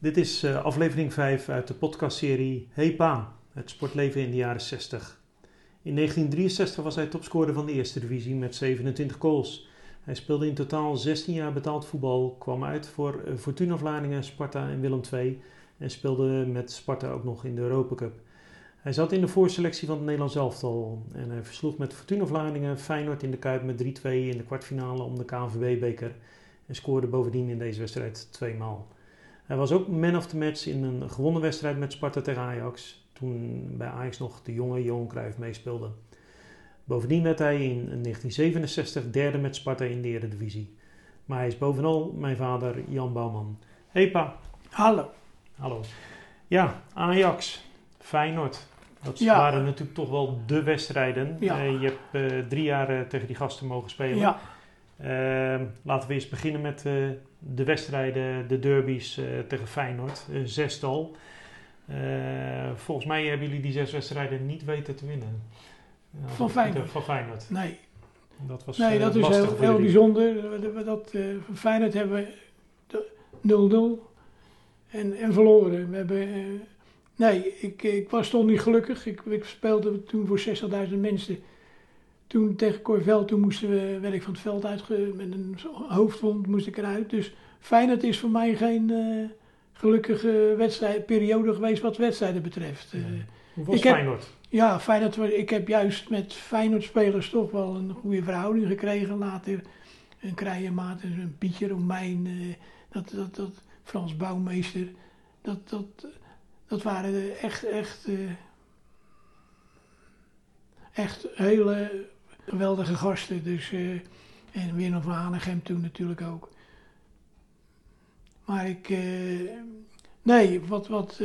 Dit is uh, aflevering 5 uit de podcastserie Hey Pa, het sportleven in de jaren 60. In 1963 was hij topscorer van de eerste divisie met 27 goals. Hij speelde in totaal 16 jaar betaald voetbal, kwam uit voor uh, Fortuna Vlaardingen, Sparta en Willem II en speelde met Sparta ook nog in de Europa Cup. Hij zat in de voorselectie van het Nederlands elftal en hij versloeg met Fortuna Vlaardingen Feyenoord in de Kuip met 3-2 in de kwartfinale om de KNVB-beker en scoorde bovendien in deze wedstrijd twee maal. Hij was ook man of the match in een gewonnen wedstrijd met Sparta tegen Ajax, toen bij Ajax nog de jonge Johan Cruijff meespeelde. Bovendien werd hij in 1967 derde met Sparta in de Eredivisie. Maar hij is bovenal mijn vader Jan Bouwman. Hey pa. Hallo. Hallo. Ja, Ajax, Feyenoord. Dat waren natuurlijk toch wel de wedstrijden. Ja. Uh, je hebt uh, drie jaar uh, tegen die gasten mogen spelen. Ja. Ehm, laten we eens beginnen met de wedstrijden, de derbies tegen Feyenoord. zestal. volgens mij hebben jullie die zes wedstrijden niet weten te winnen. van Feyenoord? Van Feyenoord. Nee. Dat was nee, dat is heel, heel bijzonder. Dat, van Feyenoord hebben we 0-0 en, en verloren. We hebben... Nee, ik, ik was toch niet gelukkig. Ik, ik speelde toen voor 60.000 mensen. Toen tegen Corvel, toen moesten we, werd ik van het veld uit, met een hoofdwond moest ik eruit. Dus Feyenoord is voor mij geen uh, gelukkige wedstrijd, periode geweest wat wedstrijden betreft. Uh, Hoe was Feyenoord? Heb, ja, Feyenoord, ik heb juist met Feyenoord-spelers toch wel een goede verhouding gekregen. Later een Krijenmaat, een Pietje Romein, uh, dat, dat, dat, Frans Bouwmeester. Dat, dat, dat waren echt, echt, uh, echt hele geweldige gasten. Dus, uh, en Willem van Hanegem toen natuurlijk ook. Maar ik, uh, nee, wat, wat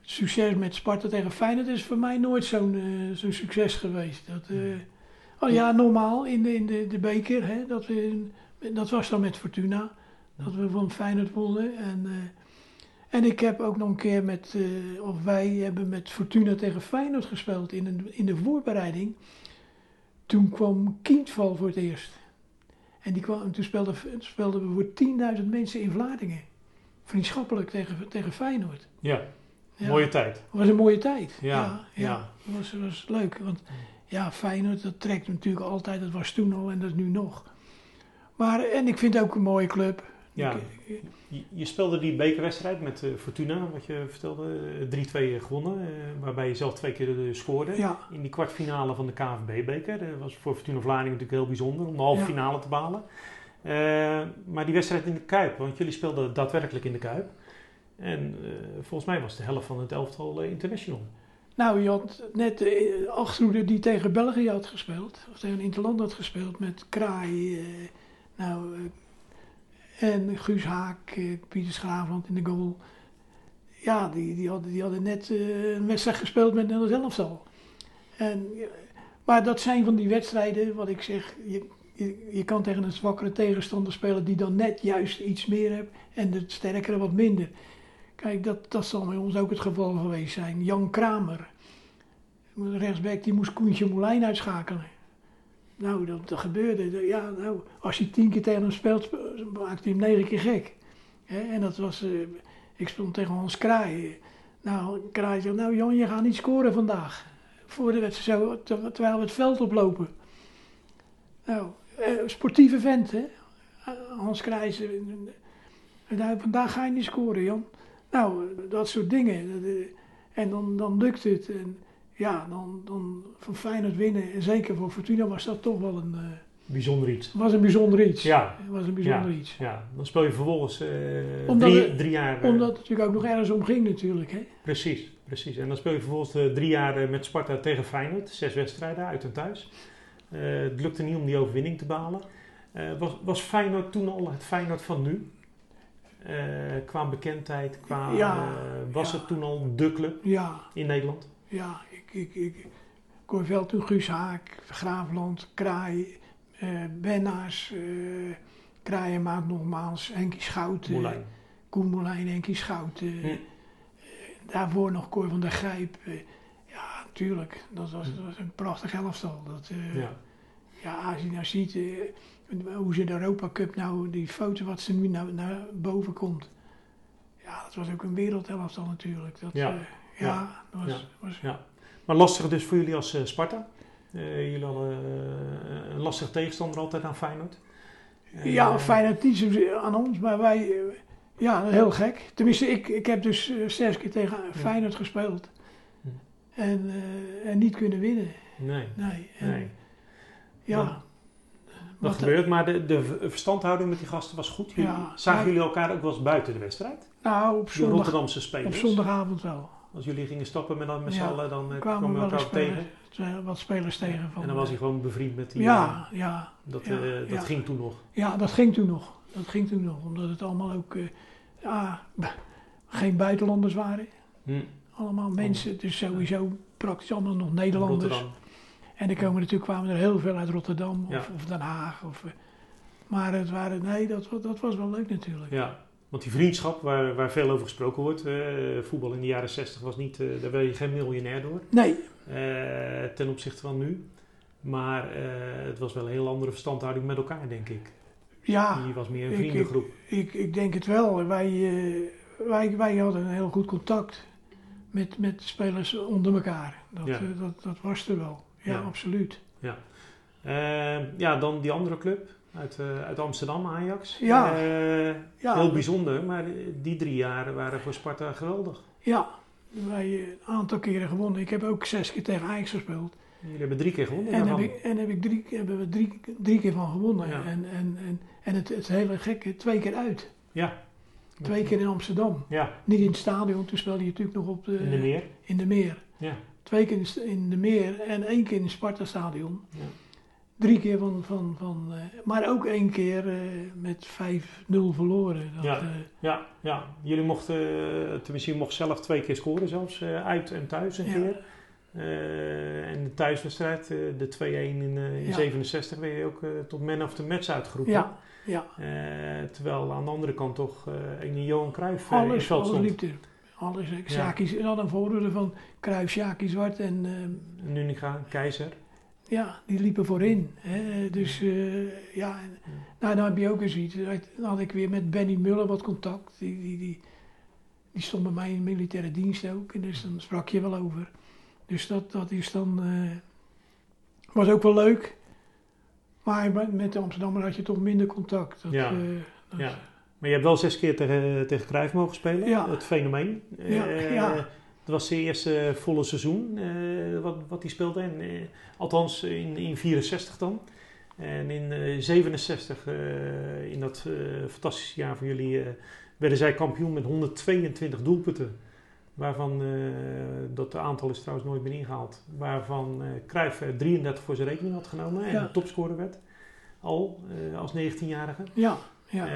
succes met Sparta tegen Feyenoord is voor mij nooit zo'n zo'n succes geweest. Dat, oh ja, normaal in de, in de, de beker, hè, dat, we, dat was dan met Fortuna. Dat we van Feyenoord wonnen. En, en ik heb ook nog een keer met, uh, of wij hebben met Fortuna tegen Feyenoord gespeeld in, een, in de voorbereiding. Toen kwam Kindval voor het eerst. En die kwam, toen speelden, speelden we voor 10.000 mensen in Vlaardingen. Vriendschappelijk tegen, tegen Feyenoord. Ja, ja. mooie tijd. Het was een mooie tijd. Ja, ja. was, was leuk. Want ja, Feyenoord, dat trekt natuurlijk altijd. Dat was toen al en dat is nu nog. Maar, en ik vind het ook een mooie club. Ja, je, je speelde die bekerwedstrijd met uh, Fortuna, wat je vertelde, 3-2 gewonnen, uh, waarbij je zelf twee keer uh, scoorde. Ja. In die kwartfinale van de KNVB-beker. Dat was voor Fortuna Vlaardingen natuurlijk heel bijzonder om de halve finale te behalen. maar die wedstrijd in de Kuip, want jullie speelden daadwerkelijk in de Kuip. En volgens mij was de helft van het elftal international. Nou, je had net de achterhoede die tegen België had gespeeld, of tegen Interland had gespeeld, met Kraai, nou... En Guus Haak, eh, Pieter Schraafland in de goal. Ja, die, die, hadden, die hadden net uh, een wedstrijd gespeeld met Nederland elftal. En, maar dat zijn van die wedstrijden, wat ik zeg, je, je, je, kan tegen een zwakkere tegenstander spelen die dan net juist iets meer hebt en de sterkere wat minder. Kijk, dat, dat zal bij ons ook het geval geweest zijn. Jan Kramer, rechtsback, die moest Koentje Molijn uitschakelen. Nou, dat, dat gebeurde. Ja, nou, als je tien keer tegen hem speelt, maakt hij hem negen keer gek. en dat was, uh, ik stond tegen Hans Kraai. Nou, Kraai zei, nou Jan, je gaat niet scoren vandaag. Voor de wedstrijd, zo, terwijl we het veld oplopen. Nou, uh, sportieve vent, hè. Hans Kraai zei, nou, vandaag ga je niet scoren, Jan. Nou, dat soort dingen. En dan, dan lukt het. En, ja, dan, dan van Feyenoord winnen, en zeker voor Fortuna was dat toch wel een... Bijzonder iets. was een bijzonder iets. Ja. was een bijzonder ja. iets. Ja, dan speel je vervolgens uh, drie, het, drie jaar... Uh, omdat het natuurlijk ook nog ergens om ging natuurlijk, hè. Precies, precies. En dan speel je vervolgens drie jaar met Sparta tegen Feyenoord. Zes wedstrijden, uit en thuis. het lukte niet om die overwinning te behalen. was, was Feyenoord toen al het Feyenoord van nu? qua bekendheid, qua... Ja, was ja. het toen al de club ja. in Nederland? Ja, ik, ik, ik, Corvel toen Guus Haak, Graafland, Kraai, Bennaars, uh, Kraaienmaat nogmaals, Henkie Schouten, Molijn. Koen Molijn, Henkie Schouten. Hm. Uh, daarvoor nog Cor van der Grijp. ja, natuurlijk, dat was, dat was een prachtig elftal. Dat, ja. ja, als je nou ziet hoe ze de Europa Cup nou, die foto wat ze nu nou naar boven komt. ja, dat was ook een wereldelftal natuurlijk. Dat, Ja. eh, ja, Ja. dat was, Ja. was Ja. Maar lastig dus voor jullie als eh, Sparta. Eh, jullie hadden eh, een lastige tegenstander altijd aan Feyenoord. Eh, Ja, Feyenoord niet aan ons, maar wij, ja, heel gek. Tenminste, ik, ik heb dus zes keer tegen Feyenoord gespeeld. Hm. En, en niet kunnen winnen. Nee, Nee. En, nee. Ja. Dat gebeurt, maar de, de verstandhouding met die gasten was goed. Jullie, Ja, zagen jullie elkaar ook wel eens buiten de wedstrijd? Nou, op De zondag, Rotterdamse op spelers. zondagavond wel. Als jullie gingen stappen met, met z'n Ja, allen, dan eh, kwamen we elkaar tegen. eh, wat spelers tegen. Van, en dan was hij eh, gewoon bevriend met die... Ja, ja, dat ja, dat ging toen nog. ja, dat ging toen nog. Dat ging toen nog, omdat het allemaal ook ja, geen buitenlanders waren. Hm. Allemaal mensen, dus sowieso praktisch allemaal nog Nederlanders. Rotterdam. En er komen natuurlijk kwamen er heel veel uit Rotterdam of, of Den Haag. Of, maar het waren, nee, dat, dat was wel leuk natuurlijk. Ja, want die vriendschap waar, waar veel over gesproken wordt, eh, voetbal in de jaren 60 was niet, eh, daar werd je geen miljonair door, Nee, eh, ten opzichte van nu. Maar het was wel een heel andere verstandhouding met elkaar, denk ik. ja, Die was meer een vriendengroep. ik, ik denk het wel. Wij, wij, wij hadden een heel goed contact met, met spelers onder elkaar. Dat, Ja. dat, dat was er wel. Ja, Ja. absoluut. Eh, ja, dan die andere club uit, eh, uit Amsterdam, Ajax. Ja. Eh, Ja, heel bijzonder, maar die drie jaren waren voor Sparta geweldig. Ja, wij een aantal keren gewonnen. Ik heb ook zes keer tegen Ajax gespeeld. Jullie hebben drie keer gewonnen En, heb ik, en heb ik drie, hebben we drie, drie keer van gewonnen. Ja. En, en, en, en het, het hele gekke, twee keer uit. Ja. Twee keer in Amsterdam. Ja, Niet in het stadion, toen speelde je natuurlijk nog op de, in de meer. in de meer. Ja. Twee keer in de meer en één keer in het Sparta-stadion. Ja. Drie keer van, van, van eh, maar ook één keer eh, met 5-0 verloren. Dat, Ja. eh, Ja, ja. Jullie mochten, tenminste, je mocht zelf twee keer scoren zelfs, uit en thuis een ja. keer. Eh, en de thuiswedstrijd, eh, de 2-1 in, eh, in Ja. 67, werd je ook tot man of the match uitgeroepen. ja, ja. Terwijl aan de andere kant toch een Johan Cruijff eh, in het Alles, alles stond. liep er. Alles. Ja. Sjaki, dan een voorhoede van Kruijf, Sjaki Zwart en Nuninga, Keizer. Ja, die liepen voorin. Hè. Dus eh, ja, en, nou, dan heb je ook eens iets. Dan had ik weer met Benny Muller wat contact. Die, die, die, die stond bij mij in militaire dienst ook. En dus dan sprak je wel over. Dus dat, dat is dan, eh, was ook wel leuk. Maar met- de Amsterdammer had je toch minder contact. Dat, Ja. eh, dat- Ja. Maar je hebt wel zes keer tegen, tegen Cruijff mogen spelen, Ja. het fenomeen. Ja, ja. Dat was zijn eerste volle seizoen eh, wat, wat hij speelde. En, eh, althans in, in 64 dan. En in eh 67, eh, in dat eh, fantastische jaar van jullie, eh, werden zij kampioen met 122 doelpunten. Waarvan, eh, dat aantal is trouwens nooit meer ingehaald. Waarvan eh Cruijff er 33 voor zijn rekening had genomen en Ja. topscorer werd. Al eh, als 19-jarige. ja, ja.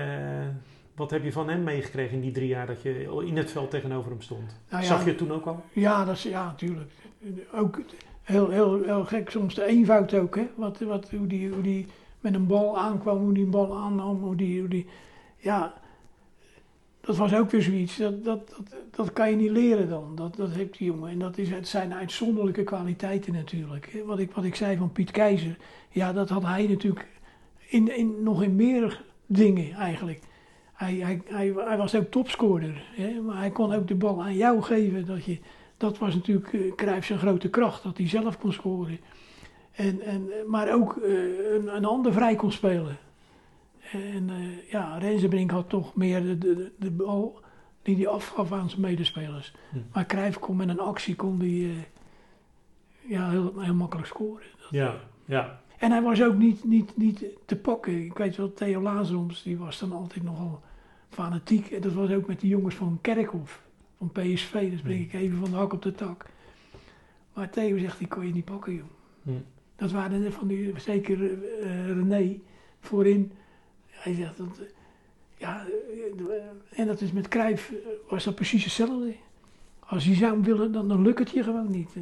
Wat heb je van hem meegekregen in die drie jaar dat je in het veld tegenover hem stond? Nou ja, Zag je het toen ook al? Ja, dat is, ja, natuurlijk. Ook heel, heel, heel gek, soms de eenvoud ook, hè. Wat, wat, hoe, die, hoe die met een bal aankwam, hoe die een bal aannam, hoe die, hoe die... Ja, dat was ook weer zoiets. Dat, dat, dat, dat kan je niet leren dan. Dat, dat heeft die jongen. En dat is, het zijn uitzonderlijke kwaliteiten natuurlijk. Wat ik, wat ik zei van Piet Keizer. Ja, dat had hij natuurlijk in, in, nog in meer dingen eigenlijk. Hij, hij, hij, hij was ook topscorer. Hè? Maar hij kon ook de bal aan jou geven. Dat, je, dat was natuurlijk uh, Cruijff zijn grote kracht. Dat hij zelf kon scoren. En, en, maar ook uh, een, een ander vrij kon spelen. En uh, ja, Rensenbrink had toch meer de, de, de bal die hij afgaf aan zijn medespelers. Hm. Maar Cruijff kon met een actie kon die, uh, ja, heel, heel makkelijk scoren. Dat, ja, ja. En hij was ook niet, niet, niet te pakken. Ik weet wel, Theo Lazarums, die was dan altijd nogal fanatiek. En dat was ook met die jongens van Kerkhof, van PSV. Dan spring ik even van de hak op de tak. Maar Theo zegt, die kon je niet pakken, joh. Hm. Dat waren er van die, zeker uh, René, voorin. Hij zegt, dat, ja, uh, en dat is met Cruijff, was dat precies hetzelfde. Als hij zou willen, dan, dan lukt het je gewoon niet.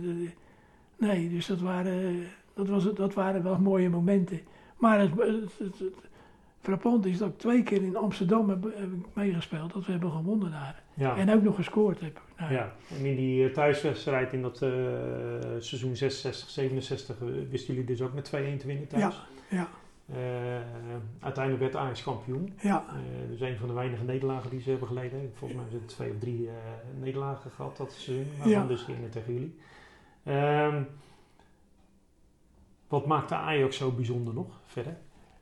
Nee, dus dat waren, dat, was, dat waren wel mooie momenten. Maar het, het, het, het frappant is dat ik twee keer in Amsterdam heb, heb meegespeeld. Dat we hebben gewonnen daar. Ja. En ook nog gescoord heb. Nou. Ja, en in die thuiswedstrijd in dat uh, seizoen 66, 67 wisten jullie dus ook met 2-1 te winnen thuis. Ja, ja. Uh, uiteindelijk werd Ajax kampioen. Ja. Uh, dus een van de weinige nederlagen die ze hebben geleden. Volgens mij hebben ze twee of drie nederlagen gehad dat seizoen. Waarvan ja. dus gingen tegen jullie. Um, wat maakte Ajax zo bijzonder nog verder?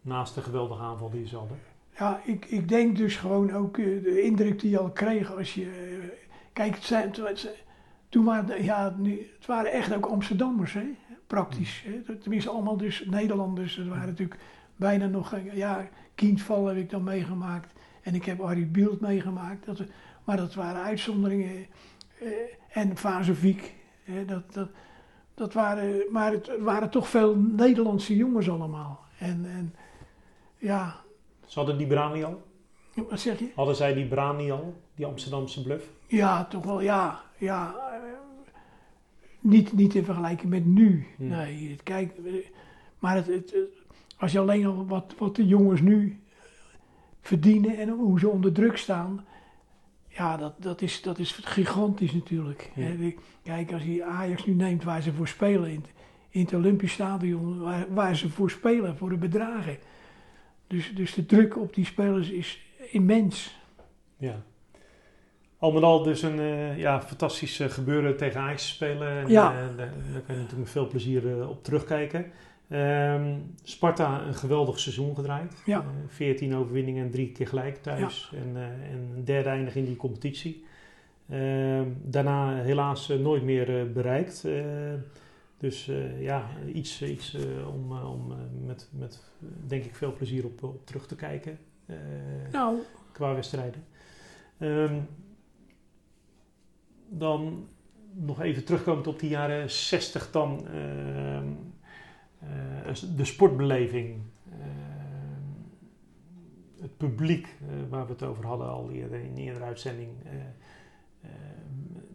Naast de geweldige aanval die ze hadden. Ja, ik, ik denk dus gewoon ook de indruk die je al kreeg als je... kijk, het zijn, toen waren, ja, nu, het waren echt ook Amsterdammers, hè? praktisch. Hè? Tenminste, allemaal dus Nederlanders. Er waren natuurlijk bijna nog, ja, Kindval heb ik dan meegemaakt. En ik heb Harry Bielt meegemaakt. Dat, maar dat waren uitzonderingen. Eh, en Vazoviek. dat, dat, dat waren, maar het waren toch veel Nederlandse jongens allemaal. En, en ja. Ze hadden die Brani al? Wat zeg je? Hadden zij die Brani al, die Amsterdamse bluff? Ja, toch wel, ja. ja. Niet, niet in vergelijking met nu. Hmm. Nee, kijk, maar het, het, als je alleen al wat, wat de jongens nu verdienen en hoe ze onder druk staan, ja, dat, dat, is, dat is gigantisch natuurlijk. Kijk, als je Ajax nu neemt waar ze voor spelen, in, in het Olympisch Stadion, waar, waar ze voor spelen, voor de bedragen. Dus, dus de druk op die spelers is immens. Ja. Al met al dus een uh, ja, fantastisch uh, gebeuren tegen Ajax spelen. En, ja. Uh, daar, daar, kan je natuurlijk met veel plezier op terugkijken. Um, Sparta een geweldig seizoen gedraaid. Ja. 14 overwinningen en drie keer gelijk thuis. En, en een derde eindig in die competitie. Ehm, daarna helaas nooit meer bereikt. Dus ja, iets, iets om, om met, met denk ik veel plezier op, op terug te kijken. nou. Qua wedstrijden. Um, dan nog even terugkomend op die jaren 60 dan uh, de sportbeleving. Uh, het publiek eh, waar we het over hadden al eerder in de eerdere uitzending. Eh,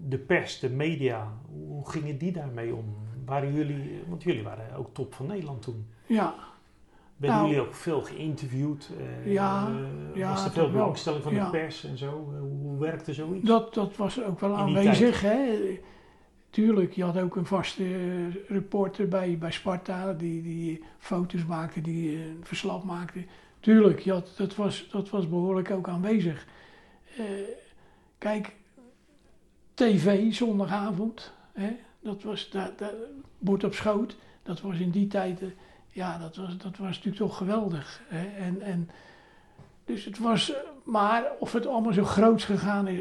de pers, de media, hoe gingen die daarmee om? Waren jullie, want jullie waren ook top van Nederland toen. Ja, werden nou, jullie ook veel geïnterviewd? Uh, ja, uh, ja, was er veel belangstelling van ja. de pers en zo? Uh, hoe werkte zoiets? Dat, dat was ook wel aanwezig. Hè? Tuurlijk, je had ook een vaste reporter bij, bij Sparta die, die foto's maakte, die een verslag maakte. Tuurlijk, je had, dat, was, dat was behoorlijk ook aanwezig. kijk, tv zondagavond, hè? Dat was daar, daar, bord op schoot. Dat was in die tijd ja, dat was, dat was natuurlijk toch geweldig. Hè? En, en, dus het was, maar of het allemaal zo groot gegaan is,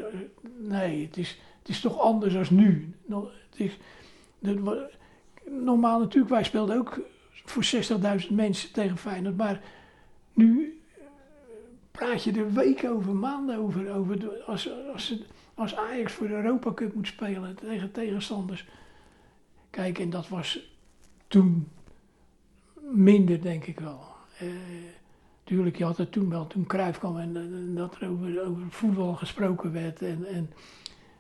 nee, het is, het is toch anders dan nu. Het is, normaal natuurlijk, wij speelden ook voor 60.000 mensen tegen Feyenoord, maar nu praat je er weken over, maanden over, over als, als, als Ajax voor de Europa Cup moet spelen tegen tegenstanders. Kijk, en dat was toen minder, denk ik wel. Uh, tuurlijk, je had het toen wel, toen Cruijff kwam en, en dat er over, over, voetbal gesproken werd. En, en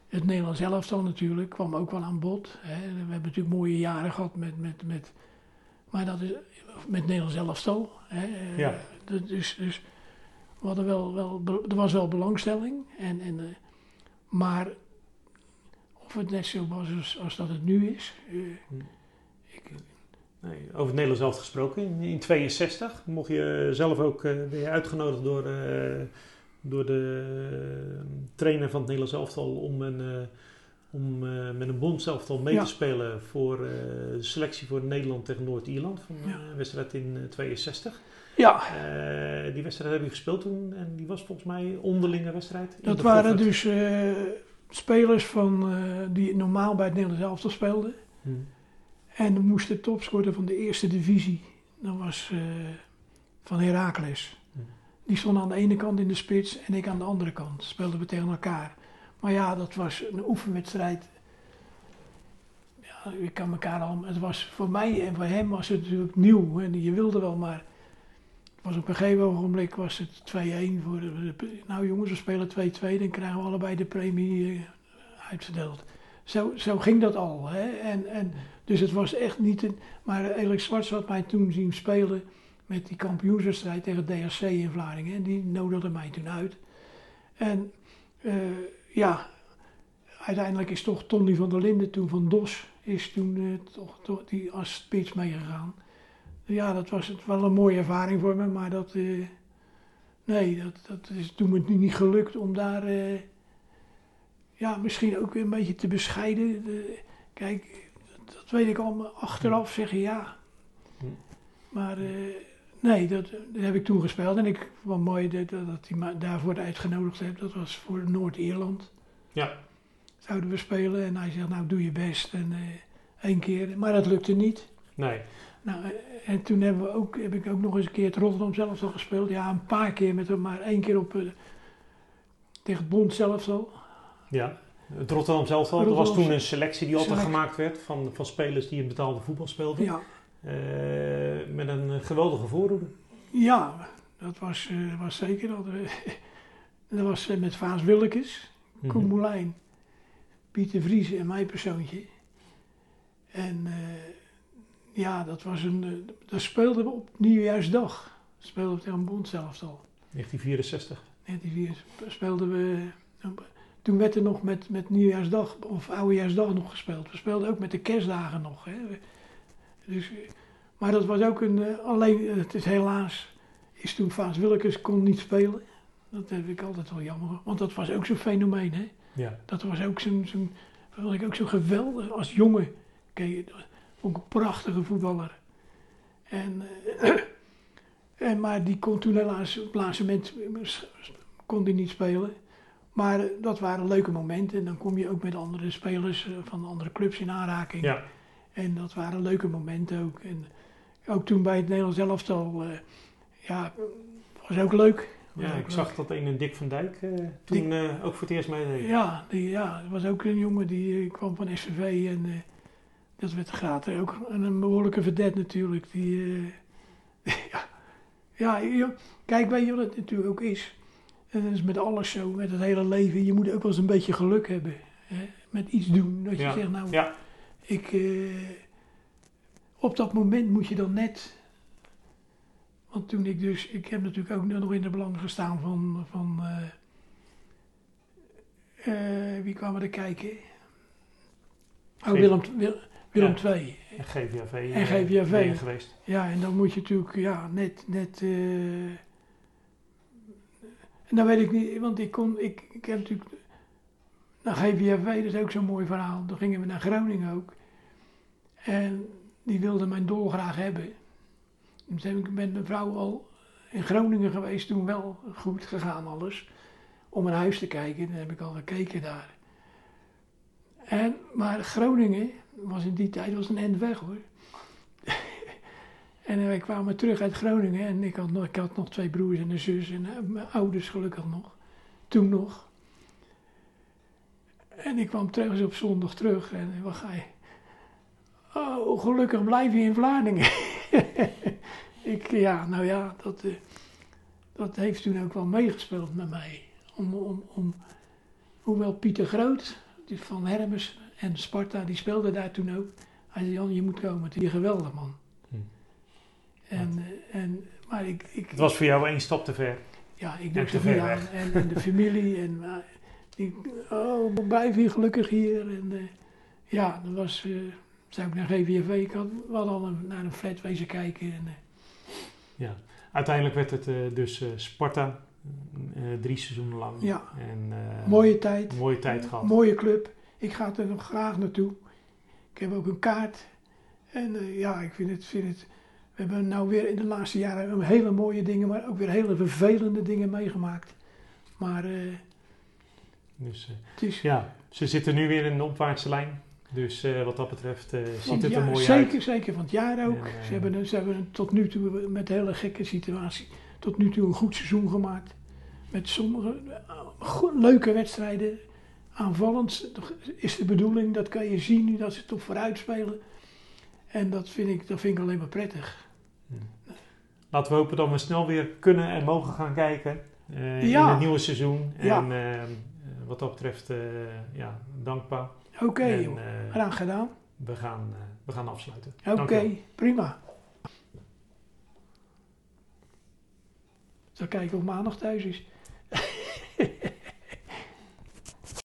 het Nederlands elftal natuurlijk kwam ook wel aan bod. Hè. We hebben natuurlijk mooie jaren gehad met, met, met maar dat is met Nederlands elftal. Hè. Eh, ja. Dus, dus we hadden wel, wel, er was wel belangstelling. En, en, uh, maar of het net zo was als, als dat het nu is, uh, hm. ik, Nee, over het Nederlands zelf gesproken. In 1962 mocht je zelf ook weer uitgenodigd door, door de trainer van het Nederlands elftal om, een, om met een bondselftal mee ja. te spelen voor de selectie voor Nederland tegen Noord-Ierland van ja. wedstrijd in 62. Ja. die wedstrijd heb je gespeeld toen en die was volgens mij onderlinge wedstrijd. Dat waren dus spelers van, die normaal bij het Nederlands elftal speelden. Hmm. En dan moest de topscorer van de eerste divisie, dat was uh, van Heracles. Die stond aan de ene kant in de spits en ik aan de andere kant. Speelden we tegen elkaar. Maar ja, dat was een oefenwedstrijd. Ja, ik kan elkaar al. Het was voor mij en voor hem was het natuurlijk nieuw. En je wilde wel, maar was op een gegeven ogenblik was het 2-1 voor de, Nou jongens, we spelen 2-2, dan krijgen we allebei de premie uh, uitverdeeld. Zo, zo ging dat al. Hè? En, en dus het was echt niet een. Maar Elik Zwarts had mij toen zien spelen met die kampioenswedstrijd tegen DHC in Vlaardingen. En die nodigde mij toen uit. En uh, ja, uiteindelijk is toch Tony van der Linden toen van DOS is toen toch, toch die als spits meegegaan. Ja, dat was het wel een mooie ervaring voor me, maar dat, eh, nee, dat, dat is toen nu niet gelukt om daar, eh, ja, misschien ook weer een beetje te bescheiden. De- kijk, dat, dat weet ik allemaal achteraf zeggen, ja. Hm. Maar eh, nee, dat, dat heb ik toen gespeeld en ik vond het mooi dat, dat hij me daarvoor uitgenodigd heeft. Dat was voor Noord-Ierland. Ja. Zouden we spelen en hij zegt, nou doe je best en één keer, maar dat lukte niet. Nee. Nou, en toen hebben we ook, heb ik ook nog eens een keer het Rotterdam zelf al gespeeld. Ja, een paar keer met hem, maar één keer op, eh, tegen het Bond zelf al. Ja. Het Rotterdam zelf al. Er was toen een selectie die altijd gemaakt werd van, van spelers die in betaalde voetbal speelden. Ja, Eh, met een eh, geweldige voorhoede. ja dat was, was zeker. Dat, dat was met Vaas Willekes, Mhm. Koen Moulijn, Pieter Vries en mijn persoontje. En ja, dat was een, eh, dat speelden we op nieuwjaarsdag. Speelden we tegen een Bond zelf al. 1964. En die vier speelden we. Toen werd er nog met, met nieuwjaarsdag of oudejaarsdag nog gespeeld. We speelden ook met de kerstdagen nog. Hè. Dus, eh, maar dat was ook een. eh, alleen, eh, het is helaas. Is toen Vaas Willekes kon niet spelen. Dat heb ik altijd wel jammer. Want dat was ook zo'n fenomeen. Hè. Ja. Dat was ook zo'n. dat ik ook zo geweldig als jongen. Kijk, dat ik een prachtige voetballer. En, eh, en, maar die kon toen helaas op het laatste moment kon die niet spelen. Maar eh, dat waren leuke momenten. En dan kom je ook met andere spelers eh, van andere clubs in aanraking. Ja. En dat waren leuke momenten ook. En ook toen bij het Nederlands elftal, eh ja, was ook leuk. Was Ja, ook ik leuk. zag dat ene Dick van Dijk eh, toen eh, ook voor het eerst meedeed. Ja, die, ja, er was ook een jongen die eh, kwam van SVV en eh, dat werd gratis. Ook een, een behoorlijke vedette natuurlijk. Die, eh, ja, ja, kijk, weet je wat het natuurlijk ook is? En dat is met alles zo, met het hele leven. Je moet ook wel eens een beetje geluk hebben. Hè? Met iets doen. Dat je Ja. zegt, nou, Ja. ik, eh, op dat moment moet je dan net. Want toen ik dus, ik heb natuurlijk ook nog in de belang gestaan van, van eh, wie kwamen er kijken? Oh, Willem, Wil- Willem Ja. II. En GVAV. En eh, GVAV. ben geweest. Ja, en dan moet je natuurlijk, ja, net, net, eh, en dan weet ik niet, want ik kon, ik, ik heb natuurlijk, naar GVAV, dat is ook zo'n mooi verhaal, dan gingen we naar Groningen ook. En die wilde mijn dolgraag hebben. Dus heb ik met mijn vrouw al in Groningen geweest, toen wel goed gegaan alles, om een huis te kijken, dan heb ik al gekeken daar. En, maar Groningen was in die tijd was een end weg hoor. En wij kwamen terug uit Groningen en ik had, nog, ik had nog twee broers en een zus en eh, mijn ouders gelukkig nog. Toen nog. En ik kwam terug op zondag terug en wat ga je? Oh, gelukkig blijf je in Vlaardingen. ik, ja, nou ja, dat, eh, dat heeft toen ook wel meegespeeld met mij. Om, om, om, hoewel Pieter Groot, van Hermes en Sparta, die speelde daar toen ook. Hij zei, Jan, je moet komen, het is geweldig man. Hm. En, eh, en, maar ik, ik, Het was voor jou één stap te ver. ja, ik ver niet aan. En, en de familie. En, uh, ik, oh, blijf hier gelukkig hier. En, eh, ja, dat was, eh zou ik naar GVV. Ik had wel al een, naar een flat wezen kijken. En, Ja. Uiteindelijk werd het dus Sparta. drie seizoenen lang. Ja. En, mooie tijd. mooie tijd gehad. Mooie club. Ik ga er nog graag naartoe. Ik heb ook een kaart. En eh, ja, ik vind het, vind het. We hebben nou weer in de laatste jaren hele mooie dingen, maar ook weer hele vervelende dingen meegemaakt. Maar eh, Dus eh, het is. ja, ze zitten nu weer in een opwaartse lijn. Dus wat dat betreft ziet het er mooi zeker, uit. Zeker van het jaar ook. Ze, hebben, ze hebben tot nu toe met een hele gekke situatie. Tot nu toe een goed seizoen gemaakt. Met sommige leuke wedstrijden. Aanvallend is de bedoeling. Dat kan je zien nu dat ze toch vooruit spelen. En dat vind ik, dat vind ik alleen maar prettig. Laten we hopen dat we snel weer kunnen en mogen gaan kijken eh, in het nieuwe seizoen. En eh, wat dat betreft, eh, ja, dankbaar. Oké, eh, graag gedaan. we, gaan, we gaan afsluiten. Oké, prima. Zal kijken of maandag thuis is.